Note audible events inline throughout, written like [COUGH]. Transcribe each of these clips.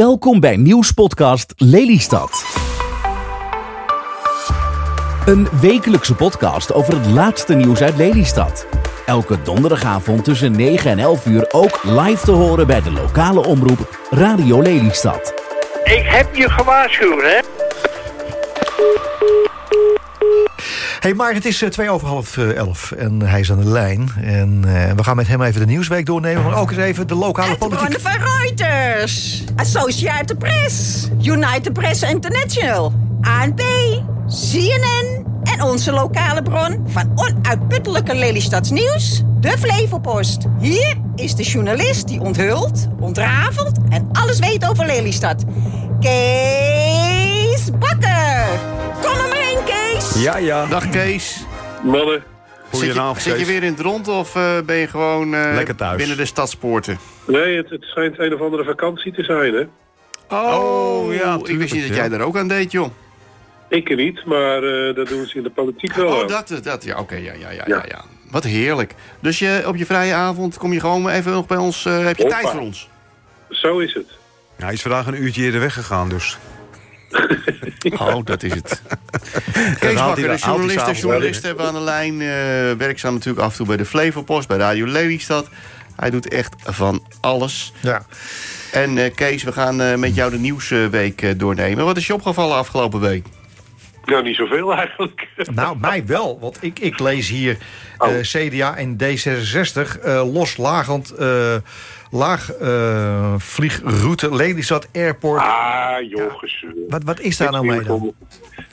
Welkom bij nieuwspodcast Lelystad. Een wekelijkse podcast over het laatste nieuws uit Lelystad. Elke donderdagavond tussen 9 en 11 uur ook live te horen bij de lokale omroep Radio Lelystad. Ik heb je gewaarschuwd, hè? Hey, maar het is eh, twee over half eh, elf en hij is aan de lijn. En eh, we gaan met hem even de nieuwsweek doornemen, maar ook eens even de lokale politiek. bronnen van Reuters, Associated Press, United Press International, ANP, CNN en onze lokale bron van onuitputtelijke Lelystads nieuws, de Flevopost. Hier is de journalist die onthult, ontrafelt en alles weet over Lelystad. Kees Bakker. Kom er maar in, Kees. Ja, ja. Dag Kees. Mannen, Goedenavond, Zit je, zit je weer in het rond of eh, ben je gewoon eh, Lekker thuis. binnen de stadspoorten? nee, het, het schijnt een of andere vakantie te zijn, hè? Oh, ja, ik wist niet dat jij daar ook aan deed, joh. Ik er niet, maar eh, dat doen ze in de politiek wel. Oh, aan. dat, dat ja, oké, ja, ja, ja, ja, Ja. ja. Wat heerlijk. Dus je, op je vrije avond kom je gewoon even nog bij ons, eh, heb je Hoppa. tijd voor ons? Zo is het. Ja, hij is vandaag een uurtje eerder weggegaan, dus. [LAUGHS] [LAUGHS] Oh, dat is het. Kees Bakker, de- journalist en journalist hebben we aan de lijn. eh werkzaam natuurlijk af en toe bij de Flevopost, bij Radio Lelystad. Hij doet echt van alles. Ja. En eh, Kees, we gaan eh, met jou de nieuwsweek eh, doornemen. Wat is je opgevallen afgelopen week? Nou, niet zoveel [LAUGHS] eigenlijk. Nou, mij wel, want ik, ik lees hier eh, Oh. CDA en D66 eh, loslagend eh laag eh, vliegroute Lelystad Airport. Ah, joh, gezeur. Wat, wat is daar Niks nou mee dan? onder-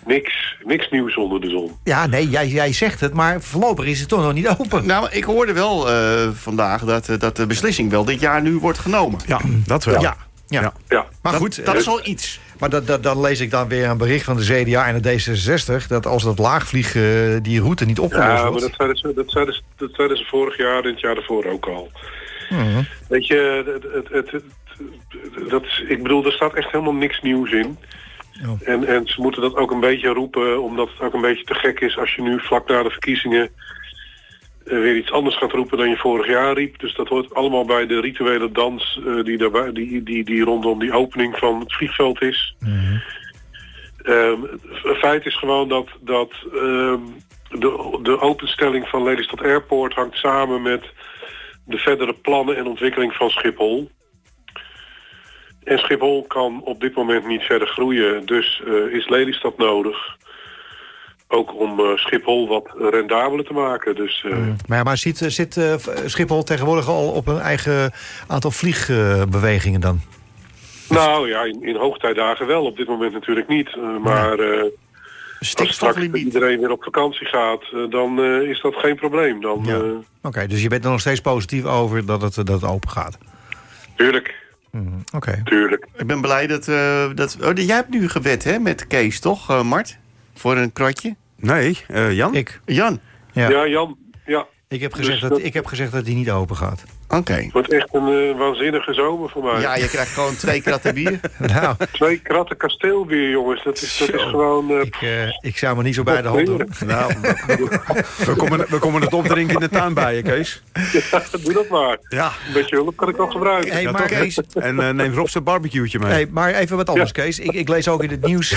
Niks, niks nieuws onder de zon. Ja, nee, jij, jij zegt het, maar voorlopig is het toch nog niet open. Nou, ik hoorde wel eh, vandaag dat, eh, dat de beslissing wel dit jaar nu wordt genomen. Ja, dat wel. Ja, ja. Ja. Maar Dat- goed, dat is al iets. Maar dat, dat, dan lees ik dan weer een bericht van de CDA en de D66... dat als dat laagvliegen eh, die route niet opgelost ja maar dat zeiden, ze, dat, zeiden ze, dat zeiden ze vorig jaar en het jaar daarvoor ook al. Mhm. Weet je, het, het, het, het- dat, is- ik bedoel, er staat echt helemaal niks nieuws in. Oh. En, en ze moeten dat ook een beetje roepen, omdat het ook een beetje te gek is als je nu vlak na de verkiezingen weer iets anders gaat roepen dan je vorig jaar riep. Dus dat hoort allemaal bij de rituele dans eh, die, daarbij, die, die, die rondom die opening van het vliegveld is. Ehm, het feit is gewoon dat, dat ehm, de, de openstelling van Lelystad Airport hangt samen met de verdere plannen en ontwikkeling van Schiphol. En Schiphol kan op dit moment niet verder groeien, dus eh, is Lelystad nodig. Ook om eh, Schiphol wat rendabeler te maken. Dus eh, Maar, maar zit, eh, zit eh, Schiphol tegenwoordig al op een eigen aantal vliegbewegingen dan? nou ja, in, in hoogtijdagen wel, op dit moment natuurlijk niet. Eh, maar eh, als straks iedereen weer op vakantie gaat, dan eh, is dat geen probleem. Dan, Ja. eh, Oké, dus je bent er nog steeds positief over dat het, dat het open gaat? tuurlijk, Oké. tuurlijk. Ik ben blij dat... eh, dat oh, jij hebt nu gewet, hè, met Kees, toch, eh, Mart? Voor een kratje? Nee, eh, Jan? Ik, Jan? ja. Ja, Jan, ja, ik, heb gezegd Dus dat, dat- ik heb gezegd dat die niet open gaat. Oké. het wordt echt een eh, waanzinnige zomer voor mij. Ja, je krijgt gewoon twee kratten bier. [LAUGHS] nou, Twee kratten kasteelbier, jongens. Dat is, dat is gewoon... eh, ik, eh, ik zou me niet zo bij de hand doen. Nou, [LAUGHS] we komen, we komen het opdrinken in de tuin bij je, Kees. doe dat maar. Ja. Een beetje hulp kan ik wel gebruiken. Hey, Ja, maar, toch, Kees? En eh, neem Rob zijn barbecue'tje mee. hey, maar even wat anders, Ja. Kees. Ik, ik lees ook in het nieuws...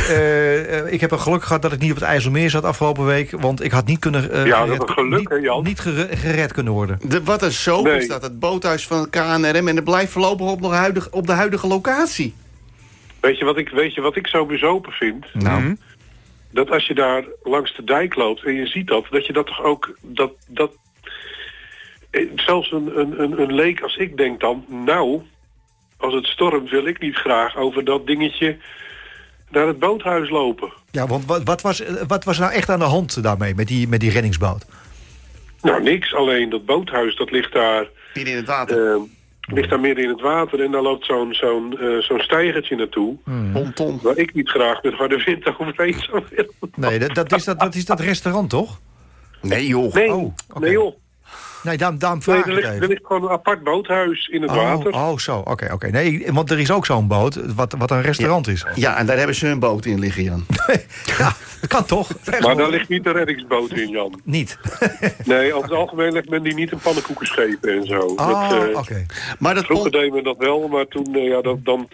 ik heb een geluk gehad dat ik niet op het IJsselmeer zat afgelopen week. Want ik had niet kunnen... eh, Ja, dat een geluk, niet, hè, Jan? Niet gere- gered kunnen worden. De, wat een Nee. is dat, het boothuis van het KNRM... en het blijft voorlopig op, nog huidig, op de huidige locatie. Weet, je wat ik, weet je wat ik zo bezopen vind? Nou, Mhm. Dat als je daar langs de dijk loopt en je ziet dat... dat je dat toch ook... Dat, dat, eh, zelfs een, een, een, een leek als ik denk dan... Nou, als het stormt wil ik niet graag over dat dingetje... naar het boothuis lopen. Ja, want wat, wat, was, eh, wat was nou echt aan de hand daarmee, met die, met die reddingsboot? Nou, niks. Alleen dat boothuis, dat ligt daar... Hier in het water. eh, ligt daar midden in het water en daar loopt zo'n zo'n eh, zo'n steigertje naartoe... Ponton. waar ik niet graag met harde wind overheen zou willen. Nee, dat, dat, is, dat, dat is dat restaurant, toch? Nee, joh. Nee, Oh, nee joh. Nee, daarom, daarom Nee, vraag er, ligt, het er ligt gewoon een apart boothuis in het Oh, water. oh, zo. Oké, oké. Nee, want er is ook zo'n boot wat, wat een restaurant is. Ja, en daar hebben ze een boot in liggen, Jan. [LAUGHS] Ja, kan toch? [LAUGHS] Maar daar ligt niet de reddingsboot in, Jan. Niet. [LAUGHS] Nee, over het algemeen legt men die niet in pannenkoeken schepen en zo. Oh, dat, eh, oké. Maar dat Vroeger pont... deed men dat wel, maar toen, eh, ja, dat, dan,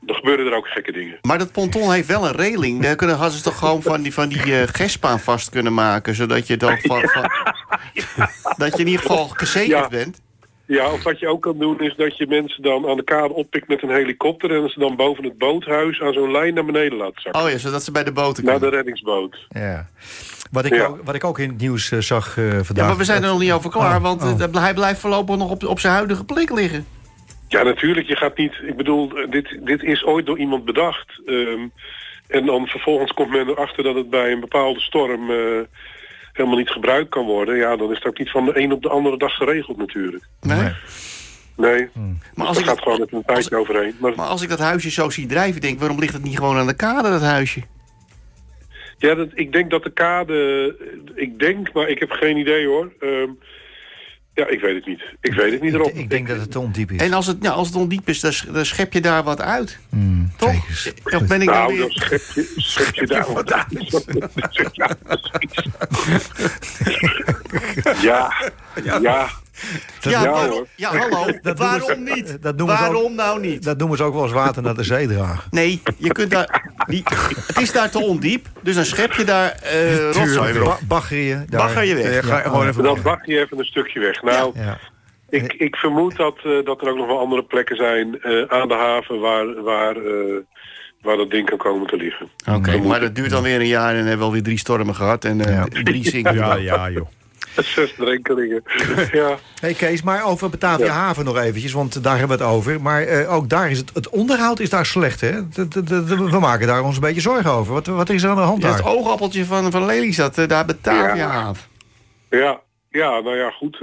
dan gebeuren er ook gekke dingen. Maar dat ponton heeft wel een reling. Daar kunnen, hadden ze toch gewoon van die, van die eh gestspaan vast kunnen maken. Zodat je dan van, van- [LAUGHS] dat je in ieder geval gezegend Ja. bent. Ja, of wat je ook kan doen is dat je mensen dan aan de kade oppikt met een helikopter... en ze dan boven het boothuis aan zo'n lijn naar beneden laat zakken. Oh ja, zodat ze bij de boten Naar kunnen. de reddingsboot. Ja. Wat, ik Ja. ook, wat ik ook in het nieuws eh, zag eh, vandaag... Ja, maar we zijn er nog niet over klaar, Oh, want oh. eh, dat- hij blijft voorlopig nog op, op zijn huidige plek liggen. Ja, natuurlijk. Je gaat niet... Ik bedoel, dit, dit is ooit door iemand bedacht. Ehm, en dan vervolgens komt men erachter dat het bij een bepaalde storm... eh, helemaal niet gebruikt kan worden. Ja, dan is het ook niet van de een op de andere dag geregeld natuurlijk. Nee? Nee. Nee, Maar, als dat ik, gaat gewoon met een tijdje overheen. Maar maar als ik dat huisje zo zie drijven, denk ik, waarom ligt het niet gewoon aan de kade, dat huisje? ja, dat, ik denk dat de kade... Ik denk, maar ik heb geen idee hoor. Ehm, ja, ik weet het niet. Ik weet het niet erop. ik denk dat het te ondiep is. En als het, nou, als het ondiep is, dan, sch- dan schep je daar wat uit. Hmm, Toch? Of ben ik nou Nou, weer... dan schep je, [LAUGHS] schep je daar wat aan. [LAUGHS] Ja. Ja, [LAUGHS] ja. Ja, Ja, waarom- hoor. ja, hallo. Dat waarom ze- niet? dat ook- waarom nou niet? Dat noemen ze ook wel eens water naar de zee dragen. Nee, je kunt daar... Die, het is daar te ondiep, dus dan schep je daar eh rotzooi. Ba bagger je. daar. Bagger je weg. Ja, ga gewoon even Dan bak je even een stukje weg. Nou, Ja. ik, ik vermoed dat, eh, dat er ook nog wel andere plekken zijn eh, aan de haven waar, waar, eh, waar dat ding kan komen te liggen. Oké, maar dat duurt dan weer een jaar en hebben we alweer drie stormen gehad en eh, Ja. drie [LAUGHS] zinken. Ja, ja, joh. Zes drenkelingen. ja. Hey Kees, maar over Batavia Ja. Haven nog eventjes, want daar hebben we het over. Maar eh, ook daar is het, het onderhoud is daar slecht, hè? De- de- de- de- we maken daar ons een beetje zorgen over. Wat, wat is er aan de hand Ja, daar? het oogappeltje van, van Lelystad, eh, daar Batavia Ja. haven. Ja, ja, nou ja, goed. eh,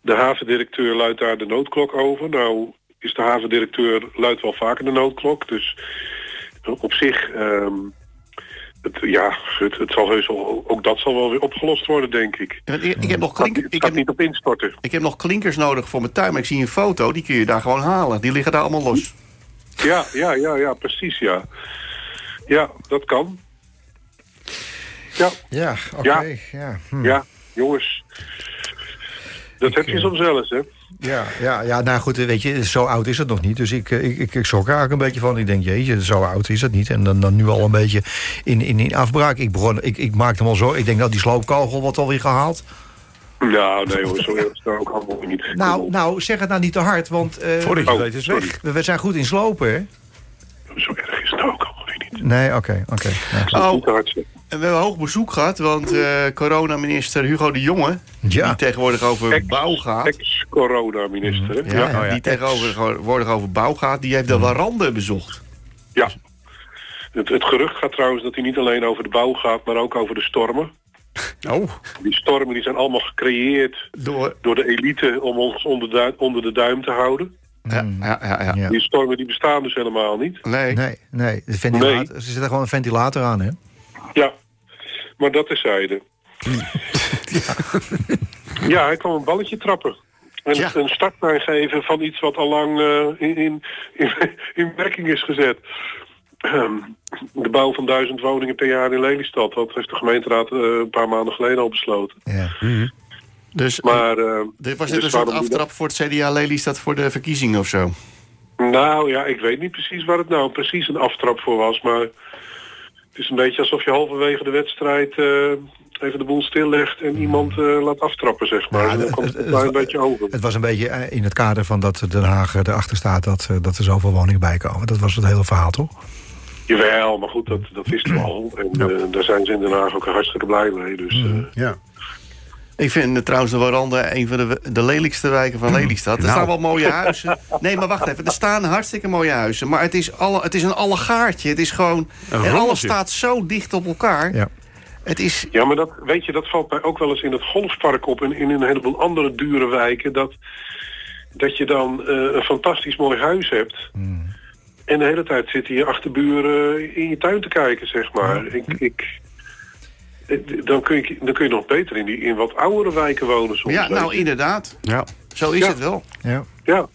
de havendirecteur luidt daar de noodklok over. Nou is de havendirecteur luidt wel vaker de noodklok. Dus op zich, ehm, het, ja, het, het zal heus wel, ook dat zal wel weer opgelost worden, denk ik. Ik, ik heb nog Het gaat, klink, het ik heb, niet op instorten. ik heb nog klinkers nodig voor mijn tuin, maar ik zie een foto, die kun je daar gewoon halen. Die liggen daar allemaal los. Ja, ja, ja, ja, precies, ja. Ja, dat kan. Ja, Ja, oké. Ja. Ja. Hm. ja, jongens. Dat heb je eh, soms wel eens, hè? Ja, ja, ja, nou goed, weet je, zo oud is het nog niet. Dus ik, eh, ik, ik, ik schrok er eigenlijk een beetje van. Ik denk, jeetje, zo oud is het niet. En dan, dan nu al een beetje in, in, in afbraak. Ik, begon, ik, ik maakte hem al zo. Ik denk, nou, die sloopkogel wordt alweer gehaald. Nou, nee hoor, zo erg is het ook allemaal niet. Nou, nou, zeg het nou niet te hard, want eh, Voordat je Oh, weet is sorry. weg. we, we zijn goed in slopen, hè? Zo erg is het ook allemaal niet. Nee, oké, oké. Ja. Dat is Oh. En we hebben hoog bezoek gehad, want eh coronaminister Hugo de Jonge, Ja. die tegenwoordig over Ex- bouw gaat. Ex-corona-minister? Ja, Ja, die ex. tegenwoordig over bouw gaat, die heeft de warande bezocht. Ja. Het, het gerucht gaat trouwens dat hij niet alleen over de bouw gaat, maar ook over de stormen. Oh, Die stormen die zijn allemaal gecreëerd Door, door de elite om ons onder, onder de duim te houden. ja, ja, ja, ja. Ja. Die stormen die bestaan dus helemaal niet. Nee. Nee, nee, de ventilator, ze zetten gewoon een ventilator aan, hè? Ja, maar dat is zijde. [LAUGHS] [LAUGHS] ja, hij kwam een balletje trappen. En Ja. een startlijn geven van iets wat al lang eh, in, in, in, [LAUGHS] in werking is gezet. Ehm, de bouw van duizend woningen per jaar in Lelystad. Dat heeft de gemeenteraad eh, een paar maanden geleden al besloten. Ja. Dus Maar eh, dit was dus dit een soort aftrap voor het CDA Lelystad voor de verkiezingen of zo? Nou ja, ik weet niet precies waar het nou precies een aftrap voor was. Maar het is een beetje alsof je halverwege de wedstrijd eh, even de boel stillegt en iemand eh, laat aftrappen, zeg maar. Ja, En dan het- komt het het- een beetje over. Het was een beetje eh, in het kader van dat Den Haag erachter staat dat, eh, dat er zoveel woningen bij komen. Dat was het hele verhaal, toch? Jawel, maar goed, dat, dat wisten we al. En eh, daar zijn ze in Den Haag ook hartstikke blij mee. Dus Mhm. eh, ja. Ik vind eh, trouwens de Warande een van de, de lelijkste wijken van Lelystad. Er Nou. staan wel mooie huizen. Nee, maar wacht even. Er staan hartstikke mooie huizen. Maar het is, alle, het is een allegaartje. Het is gewoon... Een en alles staat zo dicht op elkaar. Ja. Het is... ja, maar dat, weet je, dat valt mij ook wel eens in het golfpark op... en in een heleboel andere dure wijken... dat, dat je dan eh, een fantastisch mooi huis hebt... en de hele tijd zitten je achterburen in je tuin te kijken, zeg maar. Ik, ik, dan, kun je, dan kun je nog beter in, die, in wat oudere wijken wonen soms. Ja, nou je. inderdaad. Ja. Zo is Ja. het wel. Ja. Ja,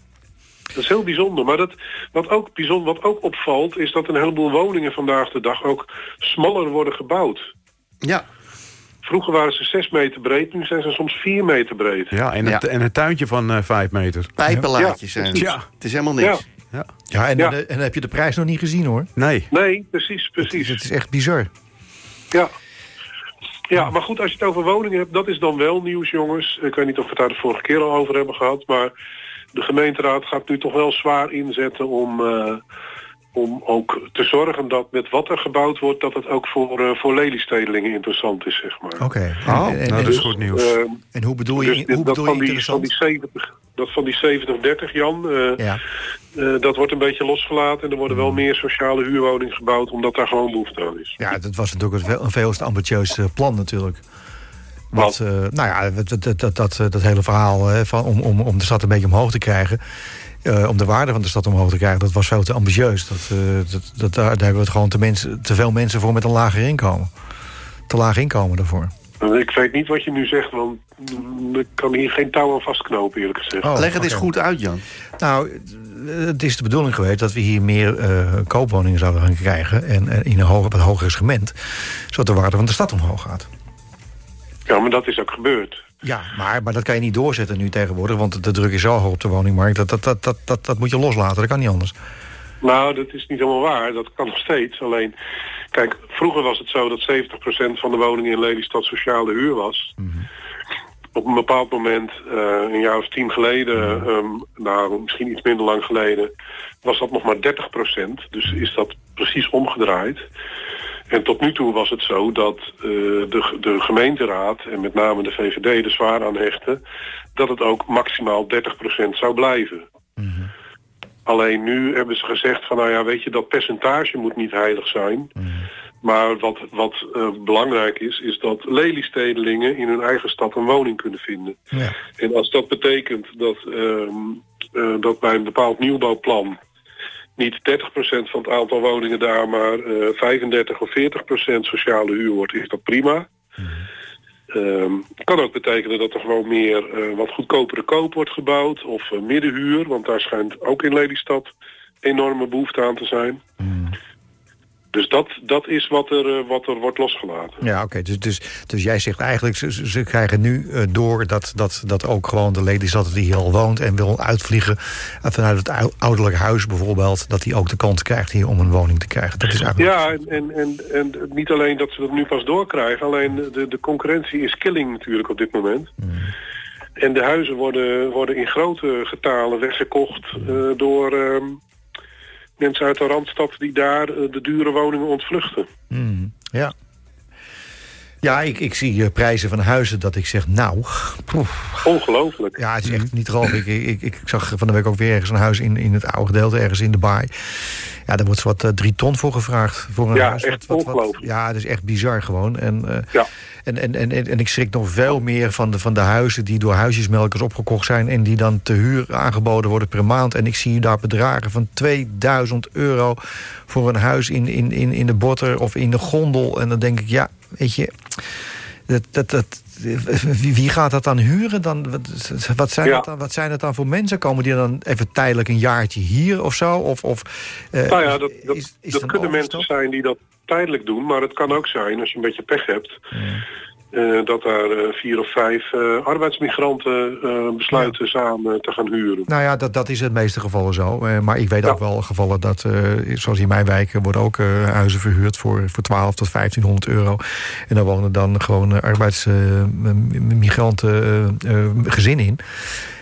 dat is heel bijzonder. Maar dat, wat, ook bijzonder, wat ook opvalt... is dat een heleboel woningen vandaag de dag ook smaller worden gebouwd. Ja. Vroeger waren ze 6 meter breed, nu zijn ze soms 4 meter breed. ja, en, het, Ja. en een tuintje van eh vijf meter. Pijpenlaadjes Ja, zijn het. Ja. Het is helemaal niks. Ja. Ja. Ja, en, Ja. en, heb je de prijs nog niet gezien hoor. Nee. Nee, precies, Het is, precies. het is echt bizar. Ja. Ja, maar goed, als je het over woningen hebt, dat is dan wel nieuws, jongens. Ik weet niet of we daar de vorige keer al over hebben gehad, maar de gemeenteraad gaat nu toch wel zwaar inzetten om, eh, om ook te zorgen dat met wat er gebouwd wordt, dat het ook voor, eh, voor leliestedelingen interessant is, zeg maar. Oké. Oh, nou, dat is goed nieuws. Eh, en hoe bedoel je, dus hoe bedoel je van die, van interessant? die 70, dat van die 70-30, Jan, eh, Ja. eh, dat wordt een beetje losgelaten en er worden wel meer sociale huurwoningen gebouwd, omdat daar gewoon behoefte aan is. ja, dat was natuurlijk een veel, een veel te ambitieus plan natuurlijk. Wat, Wat? eh, nou ja, dat, dat, dat, dat, dat hele verhaal hè, van, om, om, om de stad een beetje omhoog te krijgen. Eh, om de waarde van de stad omhoog te krijgen, dat was veel te ambitieus. Dat, eh, dat, dat, daar, daar hebben we het gewoon te, mensen, te veel mensen voor met een lager inkomen. Te laag inkomen daarvoor. Ik weet niet wat je nu zegt, want ik kan hier geen touw aan vastknopen, eerlijk gezegd. Oh, Leg het eens goed uit, Jan. Nou, het is de bedoeling geweest dat we hier meer eh, koopwoningen zouden gaan krijgen. En, en in een hoger, wat hoger segment. Zodat de waarde van de stad omhoog gaat. Ja, maar dat is ook gebeurd. Ja, maar, maar dat kan je niet doorzetten nu tegenwoordig. Want de druk is zo hoog op de woningmarkt. Dat, dat, dat, dat, dat, dat moet je loslaten. Dat kan niet anders. Nou, dat is niet helemaal waar. Dat kan nog steeds. Alleen, kijk, vroeger was het zo dat 70% van de woningen in Lelystad sociale huur was. Op een bepaald moment, eh, een jaar of tien geleden, ehm, nou, misschien iets minder lang geleden, was dat nog maar 30%. Dus is dat precies omgedraaid. En tot nu toe was het zo dat eh, de, de gemeenteraad en met name de VVD er zwaar aan hechten dat het ook maximaal 30% zou blijven. Alleen nu hebben ze gezegd van nou ja, weet je, dat percentage moet niet heilig zijn. Maar wat, wat eh, belangrijk is, is dat leliestedelingen in hun eigen stad een woning kunnen vinden. Ja. En als dat betekent dat, ehm, eh, dat bij een bepaald nieuwbouwplan niet 30% van het aantal woningen daar, maar eh 35 of 40% sociale huur wordt, is dat prima. Ehm, kan ook betekenen dat er gewoon meer eh, wat goedkopere koop wordt gebouwd of eh, middenhuur, want daar schijnt ook in Lelystad enorme behoefte aan te zijn. Dus dat, dat is wat er, eh, wat er wordt losgelaten. Ja, oké. Dus, dus, dus jij zegt eigenlijk, ze, ze- krijgen nu eh, door dat, dat, dat ook gewoon de Lelystad die hier al woont en wil uitvliegen eh, vanuit het ou- ouderlijk huis bijvoorbeeld, dat die ook de kans krijgt hier om een woning te krijgen. Dat is eigenlijk. Ja, en, en, en, en niet alleen dat ze dat nu pas doorkrijgen, alleen de, de concurrentie is killing natuurlijk op dit moment. En de huizen worden, worden in grote getalen weggekocht door ehm, mensen uit de Randstad die daar eh, de dure woningen ontvluchten. Mm, ja. Ja, ik, ik zie eh, prijzen van huizen dat ik zeg, nou, poef. Ongelooflijk. ja, het is echt niet te geloven. Ik, ik, ik zag van de week ook weer ergens een huis in, in het oude gedeelte, ergens in de baai. Ja, daar wordt wat eh, drie ton voor gevraagd. Voor een Ja, huis. echt ongelooflijk. ja, het is echt bizar gewoon. En, eh, Ja. en, en, en, en, en ik schrik nog veel meer van de, van de huizen die door huisjesmelkers opgekocht zijn... en die dan te huur aangeboden worden per maand. En ik zie daar bedragen van 2000 euro voor een huis in, in, in, in de botter of in de gondel. En dan denk ik, ja, weet je... Dat, dat, dat, wie, gaat dat dan huren? Dan, wat, wat, zijn Ja. dat dan, wat zijn het dan voor mensen? Komen die dan even tijdelijk een jaartje hier of zo? Of, of, eh, Nou ja, dat, dat, is- is dat een kunnen mensen zijn die dat tijdelijk doen, maar het kan ook zijn, als je een beetje pech hebt, eh, dat daar eh, vier of vijf eh, arbeidsmigranten besluiten samen te gaan huren. Nou ja, dat, dat is in het meeste gevallen zo. Maar ik weet Ja. ook wel gevallen dat, zoals in mijn wijk, eh, worden ook huizen verhuurd voor, voor 12 tot 1500 euro. En daar wonen dan gewoon arbeidsmigranten gezinnen in.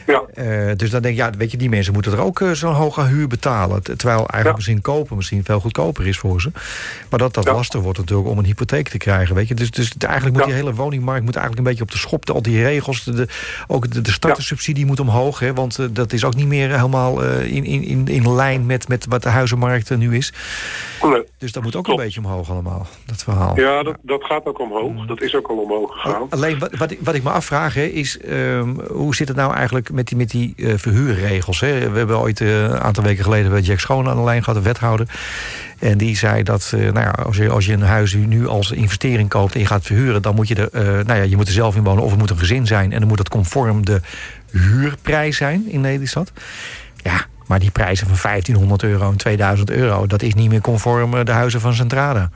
Ja. Eh, dus dan denk ik, ja, weet je, die mensen moeten er ook eh, zo'n hoge huur betalen. Terwijl eigenlijk Ja. misschien kopen misschien veel goedkoper is voor ze. Maar dat dat Ja. lastig wordt natuurlijk om een hypotheek te krijgen, weet je. Dus, dus eigenlijk moet die hele woningmarkt moet eigenlijk een beetje op de schop. Al die regels, de, de- ook de, de startersubsidie moet omhoog. Hè, want eh, dat is ook niet meer helemaal in, in, in, in lijn met, met wat de huizenmarkt eh, nu is. Nee. Dus dat moet ook Klopt. een beetje omhoog allemaal, dat verhaal. Ja, dat, dat gaat ook omhoog. Dat is ook al omhoog gegaan. Alleen wat, wat, ik, wat ik me afvraag hè, is, ehm, hoe zit het nou eigenlijk met die, met die eh, verhuurregels? Hè? We hebben ooit eh, een aantal weken geleden bij Jack Schoon aan de lijn gehad, een wethouder. En die zei dat eh, nou ja, als, je, als je een huis nu als investering koopt en je gaat verhuren, dan moet je er, nou ja, je moet er zelf in wonen of het moet een gezin zijn. En dan moet het conform de huurprijs zijn in Nederland. Ja, maar die prijzen van 1500 euro en 2000 euro, dat is niet meer conform eh, de huizen van Centrada.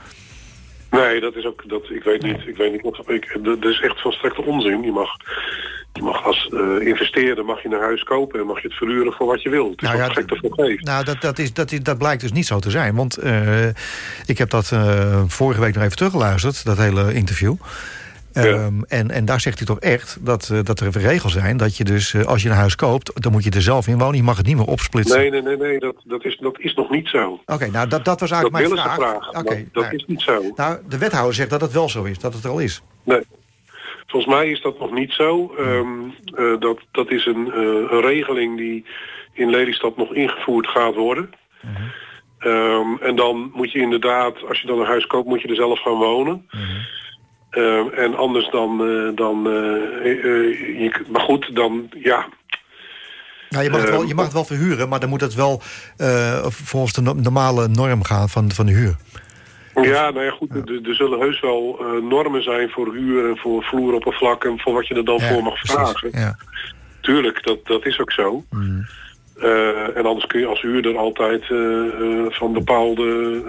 Nee, dat is ook, dat, ik weet niet, ik weet niet of, ik, dat is echt volstrekte onzin. Je mag Je mag als eh, investeerder mag je een huis kopen en mag je het verhuren voor wat je wil. Het is Nou ja, gek ervoor. Nou, dat, dat, is, dat, is, dat blijkt dus niet zo te zijn. Want eh, ik heb dat vorige week nog even teruggeluisterd, dat hele interview. Ehm, en, en daar zegt hij toch echt dat, eh, dat er regels zijn... dat je dus, eh, als je een huis koopt, dan moet je er zelf in wonen. Je mag het niet meer opsplitsen. Nee, nee, nee, nee dat, dat, is, dat is nog niet zo. Oké, nou, dat, dat was Dat eigenlijk willen mijn vraag. Oké, dat nou, is niet zo. nou, de wethouder zegt dat het wel zo is, dat het er al is. Nee. Volgens mij is dat nog niet zo. Ehm, eh, dat, dat is een, een regeling die in Lelystad nog ingevoerd gaat worden. Ehm, en dan moet je inderdaad, als je dan een huis koopt, moet je er zelf gaan wonen. Ehm, en anders dan... eh, dan eh, eh, je, maar goed, dan ja... Nou, je, mag het wel, Ehm, je mag het wel verhuren, maar dan moet het wel volgens de no- normale norm gaan van, van de huur. Ja, nou ja, goed, er, er zullen heus wel normen zijn voor huur en voor vloeroppervlak en voor wat je er dan voor mag vragen. Ja. Tuurlijk, dat, dat is ook zo. Mm. En anders kun je als huurder altijd van bepaalde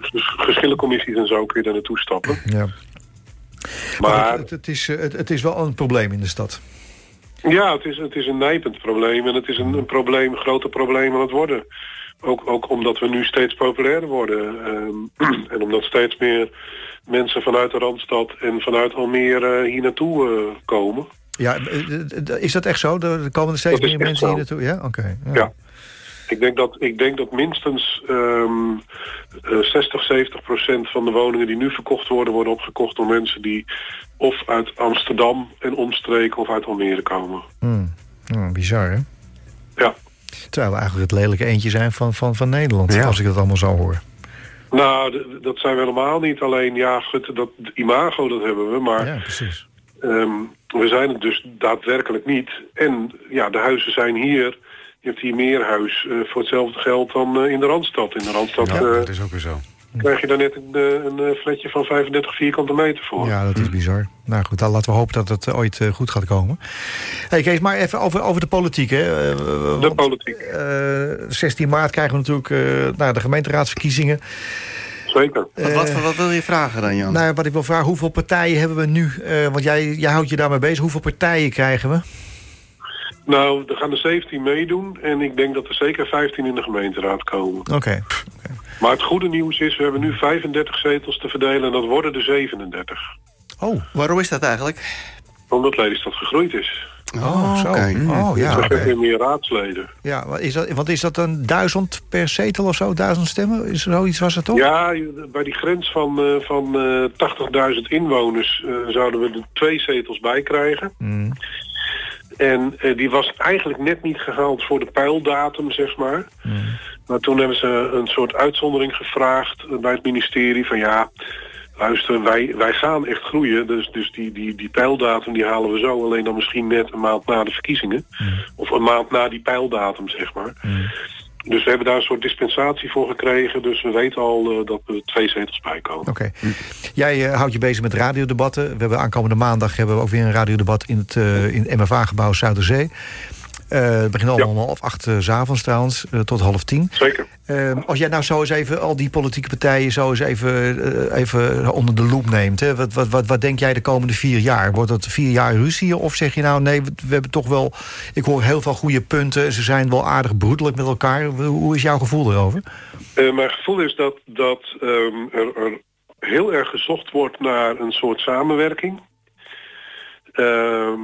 ges- geschillencommissies en zo kun je daar naartoe stappen. Ja. Maar het, het, is, eh, het, het is wel een probleem in de stad. ja, het is, het is een nijpend probleem en het is een, een probleem, een groter probleem aan het worden. Ook, ook omdat we nu steeds populairder worden. ehm, [CLEARS THROAT] en omdat steeds meer mensen vanuit de Randstad en vanuit Almere hier naartoe eh, komen. Ja, eh, is dat echt zo? Er komen er steeds meer mensen zo. hier naartoe? Ja, oké. Ja. Ik denk dat, ik denk dat minstens ehm eh, 60, 70 procent van de woningen die nu verkocht worden... worden opgekocht door mensen die of uit Amsterdam en omstreken of uit Almere komen. Hmm. Oh, bizar, hè? Ja. Terwijl we eigenlijk het lelijke eentje zijn van, van, van Nederland, Ja. als ik dat allemaal zo hoor. Nou, dat zijn we helemaal niet. Alleen, ja, goed, dat imago dat hebben we. Maar Ja, precies. ehm, we zijn het dus daadwerkelijk niet. En ja, de huizen zijn hier... Je hebt hier meer huis eh, voor hetzelfde geld dan eh, in de Randstad. In de Randstad Ja, eh, dat is ook weer zo. krijg je daar net een, een flatje van 35 vierkante meter voor. Ja, dat is bizar. Nou goed, dan laten we hopen dat het ooit goed gaat komen. Hey Kees, maar even over, over de politiek. Hè. De want, politiek, eh, 16 maart krijgen we natuurlijk eh, nou, de gemeenteraadsverkiezingen. zeker. Wat, wat, wat wil je vragen dan, Jan? Nou, wat ik wil vragen, hoeveel partijen hebben we nu? Eh, want jij, jij houdt je daarmee bezig. Hoeveel partijen krijgen we? Nou, er gaan er 17 meedoen en ik denk dat er zeker 15 in de gemeenteraad komen. Oké. Maar het goede nieuws is, we hebben nu 35 zetels te verdelen en dat worden er 37. Oh, Waarom is dat eigenlijk? Omdat Lelystad gegroeid is. oh, zo. oké. Oh, ja. Er oké. zijn meer raadsleden. Ja, wat is dat, wat is dat een duizend per zetel of zo? Duizend stemmen? Is er zoiets was het toch? Ja, bij die grens van, eh, van eh 80.000 inwoners eh, zouden we er twee zetels bij krijgen. Mm. En eh, die was eigenlijk net niet gehaald voor de pijldatum, zeg maar. Maar toen hebben ze een soort uitzondering gevraagd eh, bij het ministerie van ja, luister, wij, wij gaan echt groeien. Dus, dus die, die, die pijldatum die halen we zo alleen dan misschien net een maand na de verkiezingen. Of een maand na die pijldatum, zeg maar. Dus we hebben daar een soort dispensatie voor gekregen. Dus we weten al eh, dat er twee zetels bij komen. Oké. Jij eh, houdt je bezig met radiodebatten. We hebben aankomende maandag hebben we ook weer een radiodebat in het, eh, in MFA-gebouw Zuiderzee. Eh het begint allemaal om half acht eh, 's avonds trouwens, eh, tot half tien. Zeker. Eh, als jij nou zo eens even al die politieke partijen zo eens even, even onder de loep neemt. Hè? Wat, wat, wat, wat denk jij de komende vier jaar? Wordt dat vier jaar ruzie? Of zeg je nou nee, we, we hebben toch wel... Ik hoor heel veel goede punten. Ze zijn wel aardig broederlijk met elkaar. Hoe is jouw gevoel erover? Mijn gevoel is dat, dat ehm, er, er heel erg gezocht wordt naar een soort samenwerking. Ehm,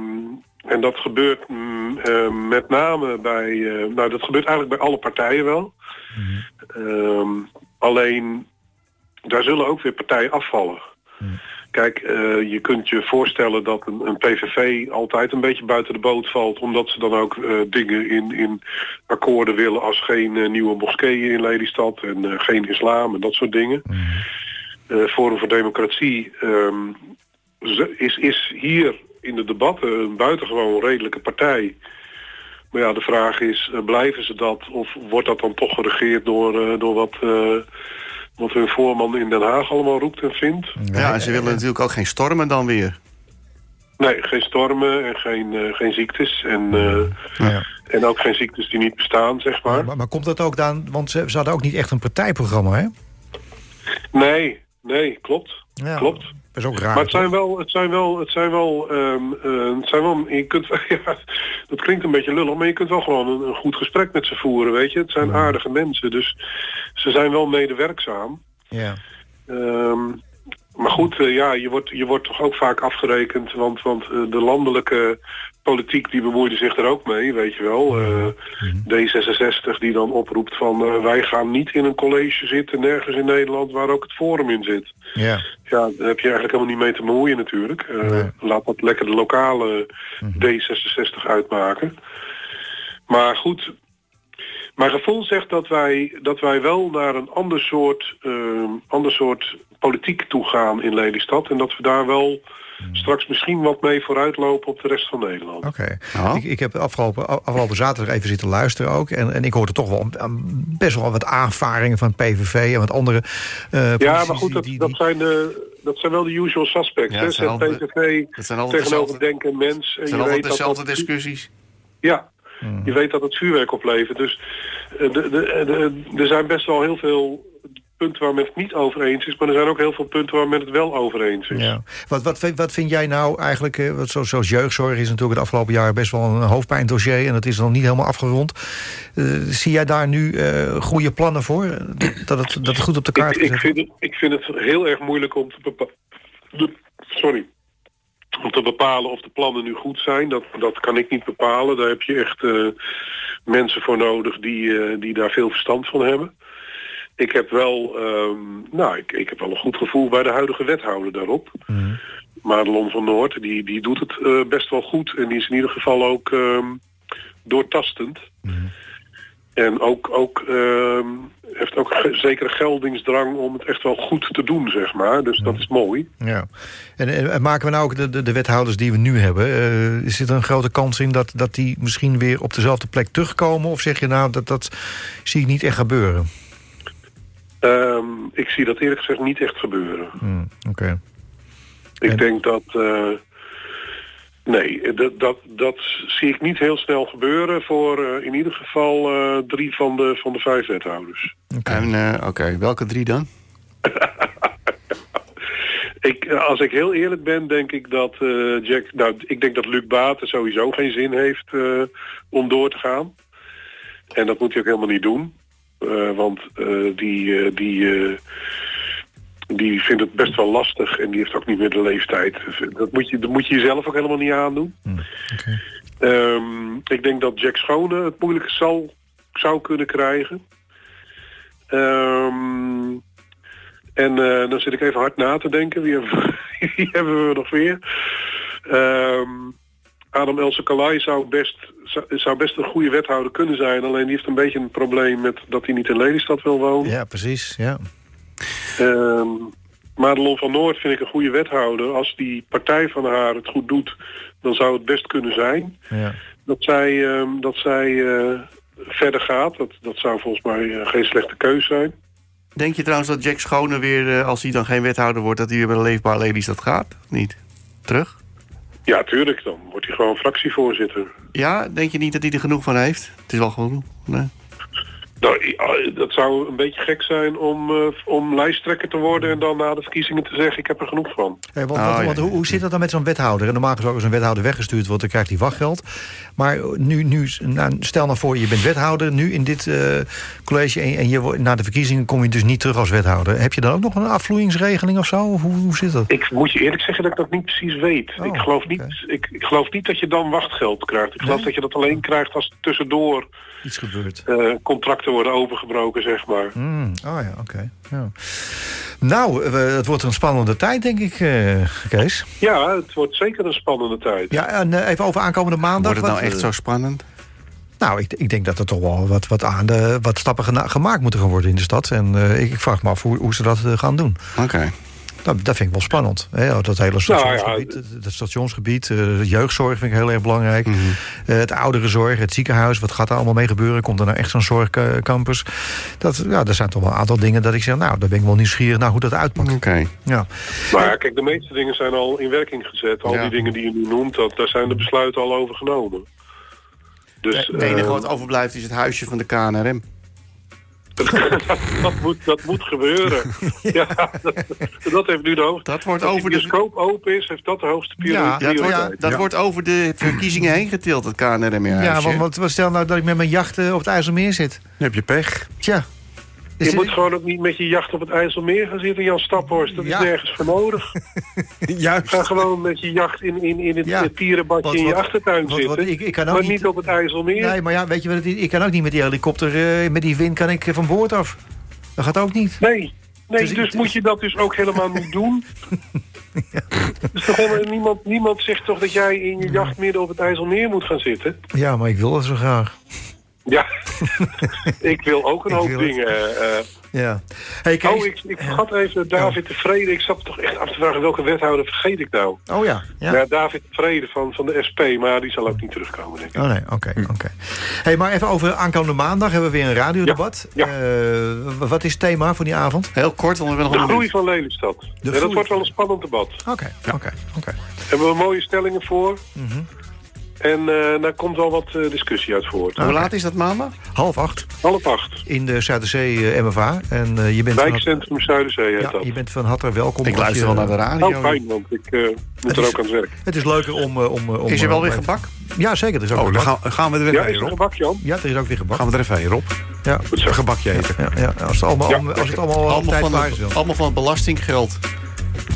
en dat gebeurt mm, eh, met name bij... eh, nou, dat gebeurt eigenlijk bij alle partijen wel. Ehm, alleen, daar zullen ook weer partijen afvallen. Kijk, eh, je kunt je voorstellen dat een, een PVV altijd een beetje buiten de boot valt... omdat ze dan ook dingen in, in akkoorden willen als geen nieuwe moskeeën in Lelystad... en geen islam en dat soort dingen. Eh, Forum voor Democratie ehm, is, is hier in de debatten een buitengewoon redelijke partij... Maar ja, de vraag is, eh, blijven ze dat of wordt dat dan toch geregeerd door, eh, door wat, eh, wat hun voorman in Den Haag allemaal roept en vindt? Ja, en ze willen natuurlijk ook geen stormen dan weer. Nee, geen stormen en geen, eh, geen ziektes en, eh, Ja. en ook geen ziektes die niet bestaan, zeg maar. Maar, maar komt dat ook dan... Want ze, ze hadden ook niet echt een partijprogramma, hè? Nee, nee, klopt. Ja. Klopt. Dat is ook raar. Maar het zijn wel, het zijn wel, het zijn wel, ehm, eh, het zijn wel, je kunt, [LAUGHS] ja, dat klinkt een beetje lullig, maar je kunt wel gewoon een, een goed gesprek met ze voeren, weet je. Het zijn aardige mensen, dus ze zijn wel medewerkzaam. Ja. Ehm, maar goed, eh, ja, je wordt, je wordt toch ook vaak afgerekend, want, want eh, de landelijke politiek die bemoeide zich er ook mee, weet je wel. Eh, D66 die dan oproept van wij gaan niet in een college zitten, nergens in Nederland waar ook het forum in zit. Ja. Ja, daar heb je eigenlijk helemaal niet mee te bemoeien natuurlijk. Nee. Laat dat lekker de lokale D66 uitmaken. Maar goed, mijn gevoel zegt dat wij, dat wij wel naar een ander soort, eh, ander soort politiek toe gaan in Lelystad. En dat we daar wel straks misschien wat mee vooruitlopen op de rest van Nederland. Oké. Ik, ik heb afgelopen, afgelopen zaterdag even zitten luisteren ook. En, en ik hoorde toch wel een- best wel wat aanvaringen van PVV en wat andere eh Ja, maar goed, dat, die- dat, zijn, de, dat zijn wel de usual suspects. Ja, zijn PVV Dat zijn altijd tegenover dezelfde, denken mens. En zijn altijd weet dat dezelfde dat- discussies. Ja, Je weet dat het vuurwerk oplevert. Dus eh, de, de, de, er zijn best wel heel veel punten waar men het niet over eens is. Maar er zijn ook heel veel punten waar men het wel over eens is. Ja. Wat, wat, wat vind jij nou eigenlijk, eh, wat, zo- zoals jeugdzorg is natuurlijk het afgelopen jaar best wel een hoofdpijndossier en dat is nog niet helemaal afgerond. Eh, zie jij daar nu eh, goede plannen voor? Eh, Dat het, dat het goed op de kaart Ik, ik, vind het, ik vind het heel erg moeilijk om te bepalen. Sorry. Om te bepalen of de plannen nu goed zijn. Dat, dat kan ik niet bepalen. Daar heb je echt eh, mensen voor nodig die, eh, die daar veel verstand van hebben. Ik heb wel, ehm, nou, ik, ik heb wel een goed gevoel bij de huidige wethouder daarop. Mhm. Madelon van Noord, die, die doet het eh, best wel goed. En die is in ieder geval ook ehm, doortastend. En ook, ook ehm, heeft ook ge- zekere geldingsdrang om het echt wel goed te doen, zeg maar. Dus dat is mooi. Ja. En, en, en maken we nou ook de, de, de wethouders die we nu hebben, eh, is er een grote kans in dat, dat die misschien weer op dezelfde plek terugkomen? Of zeg je nou, dat, dat zie ik niet echt gebeuren? Ehm, ik zie dat eerlijk gezegd niet echt gebeuren. Hmm, Oké. Ik En- denk dat... eh, nee, dat, dat, dat zie ik niet heel snel gebeuren voor eh, in ieder geval eh, drie van de, van de vijf wethouders. Oké. En eh, oké, welke drie dan? [LAUGHS] Ik, als ik heel eerlijk ben, denk ik dat eh, Jack... Nou, ik denk dat Luc Baten sowieso geen zin heeft eh, om door te gaan. En dat moet hij ook helemaal niet doen. Eh, want eh, die, eh, die, eh, die vindt het best wel lastig en die heeft ook niet meer de leeftijd. Dat moet je, dat moet je jezelf ook helemaal niet aandoen. Oké. Ehm, ik denk dat Jack Schone het moeilijk zal, zou kunnen krijgen. Ehm, en eh, dan zit ik even hard na te denken. Wie hebben, [LAUGHS] wie hebben we nog weer? Ehm, Adam Else Kalai zou best, zou, zou best een goede wethouder kunnen zijn. Alleen die heeft een beetje een probleem met dat hij niet in Lelystad wil wonen. Ja, precies. Ja. Ehm Madelon van Noord vind ik een goede wethouder. Als die partij van haar het goed doet, dan zou het best kunnen zijn Ja. dat zij, ehm, dat zij eh, verder gaat. Dat, dat zou volgens mij eh, geen slechte keus zijn. Denk je trouwens dat Jack Schone weer, eh, als hij dan geen wethouder wordt... dat hij weer bij de Leefbaar Lelystad gaat? Of Niet? Terug? Ja, tuurlijk. Dan wordt hij gewoon fractievoorzitter. Ja, denk je niet dat hij er genoeg van heeft? Het is wel genoeg. Nee. Nou, ja, dat zou een beetje gek zijn om, eh, om lijsttrekker te worden... en dan na de verkiezingen te zeggen, ik heb er genoeg van. Hey, want, Oh, ja. hoe, hoe zit dat dan met zo'n wethouder? En normaal gesproken als een wethouder weggestuurd wordt, dan krijgt hij wachtgeld. Maar nu, nu nou, stel nou voor, je bent wethouder nu in dit eh, college... en, en je, wordt- na de verkiezingen kom je dus niet terug als wethouder. Heb je dan ook nog een afvloeingsregeling of zo? Hoe, hoe zit dat? Ik moet je eerlijk zeggen dat ik dat niet precies weet. Oh, ik, geloof niet, ik, ik geloof niet dat je dan wachtgeld krijgt. Ik geloof Nee? dat je dat alleen krijgt als tussendoor Iets gebeurd. eh, contracten worden overgebroken, zeg maar. Hmm, oh ja, oké. Ja. Nou, we- het wordt een spannende tijd, denk ik, eh, Kees. Ja, het wordt zeker een spannende tijd. Ja, en eh, even over aankomende maandag. Wordt het nou wat, echt eh, zo spannend? Nou, ik, ik denk dat er toch wel wat, wat, aan de, wat stappen gena- gemaakt moeten gaan worden in de stad. En eh, ik, ik vraag me af hoe, hoe ze dat gaan doen. Oké. Dat vind ik wel spannend. Hè? Dat hele stationsgebied, het, het stationsgebied eh, de jeugdzorg vind ik heel erg belangrijk. Eh, het ouderenzorg, het ziekenhuis, wat gaat daar allemaal mee gebeuren? Komt er nou echt zo'n zorgcampus? Dat, ja, er zijn toch wel een aantal dingen dat ik zeg, nou, daar ben ik wel nieuwsgierig naar hoe dat uitpakt. Oké. Ja. Maar ja, kijk, de meeste dingen zijn al in werking gezet. Al Ja. die dingen die je nu noemt, dat, daar zijn de besluiten al over genomen. Dus, Het enige eh, wat overblijft is het huisje van de KNRM. [LAUGHS] dat, moet, dat moet gebeuren. [LAUGHS] ja, dat, [LAUGHS] dat heeft nu de hoogste... Dat wordt Als over de bioscoop open is, heeft dat de hoogste Ja, prioriteit. Dat, wordt, Ja. dat wordt over de verkiezingen heen getild, het KNRM. Ja, want, want wat stel nou dat ik met mijn jacht eh, op het IJsselmeer zit. Dan heb je pech. Tja. Je moet gewoon ook niet met je jacht op het IJsselmeer gaan zitten, Jan Staphorst. Dat Ja. is nergens voor nodig. [LAUGHS] Juist. Ga gewoon met je jacht in, in, in het Ja. ja. tierenbadje Wat- in je achtertuin wat- zitten. wat- ik- ik kan ook maar niet- niet op het IJsselmeer. Nee, maar ja, weet je wat? Ik kan ook niet met die helikopter, eh, met die wind kan ik eh, van boord af. Dat gaat ook niet. Nee, nee Dus dus, ik- moet je dat dus ook helemaal niet doen. [LAUGHS] Dus toch helemaal, niemand, niemand zegt toch dat jij in je jacht midden op het IJsselmeer moet gaan zitten? Ja, maar ik wil dat zo graag. Ja, [LAUGHS] ik wil ook een Ik hoop dingen. eh. Ja. Hey, Kees. oh, ik, ik vergat even David de Vrede. Ik zat toch echt af te vragen welke wethouder vergeet ik nou? Oh ja. ja. Ja, David de Vrede van, van de SP, maar die zal ook niet terugkomen, denk ik. Oh nee, oké, oké. Hey, maar even over aankomende maandag hebben we weer een radiodebat. Ja, Eh, wat is het thema voor die avond? Heel kort, want we hebben De nog een groei van Lelystad. Ja, dat wordt wel een spannend debat. Oké, oké, oké. Hebben we mooie stellingen voor. Mhm. En eh daar komt wel wat eh, discussie uit voort. Hoe laat is dat maandag? Half acht Half acht. in de Zuiderzee eh, MFA. En eh, je bent van, Wijkcentrum Zuiderzee heet ja, dat. je bent van harte welkom. Ik luister je- wel naar de radio. Oh, fijn, want ik eh, moet is- er ook aan het werk. Het is leuker om... om, om Is er wel weer gebak? Ja, zeker. Er is ook Oh, dan gebak. gaan, gaan we er Ja, even is heen, er gebak, Jan? Ja, er is ook weer gebak. Gaan we er even heen, Rob. Ja, Goed zo. Een gebakje eten. ja, ja. Als, het allemaal, Ja, als het allemaal, Allemaal tijd van, is het, allemaal van het belastinggeld.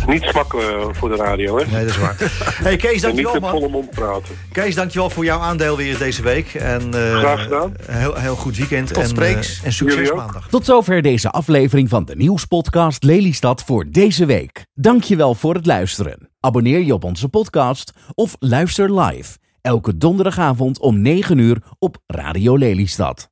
Niet smakken voor de radio, hè? Nee, dat is waar. [LAUGHS] Hey Kees, en niet dankjewel met man. volle mond praten. Kees, dankjewel voor jouw aandeel weer deze week. En, eh, Graag gedaan. Heel, heel goed weekend. Tot en, spreeks. eh, en succes maandag. Tot zover deze aflevering van de nieuwspodcast Lelystad voor deze week. Dankjewel voor het luisteren. Abonneer je op onze podcast of luister live. Elke donderdagavond om 9 uur op Radio Lelystad.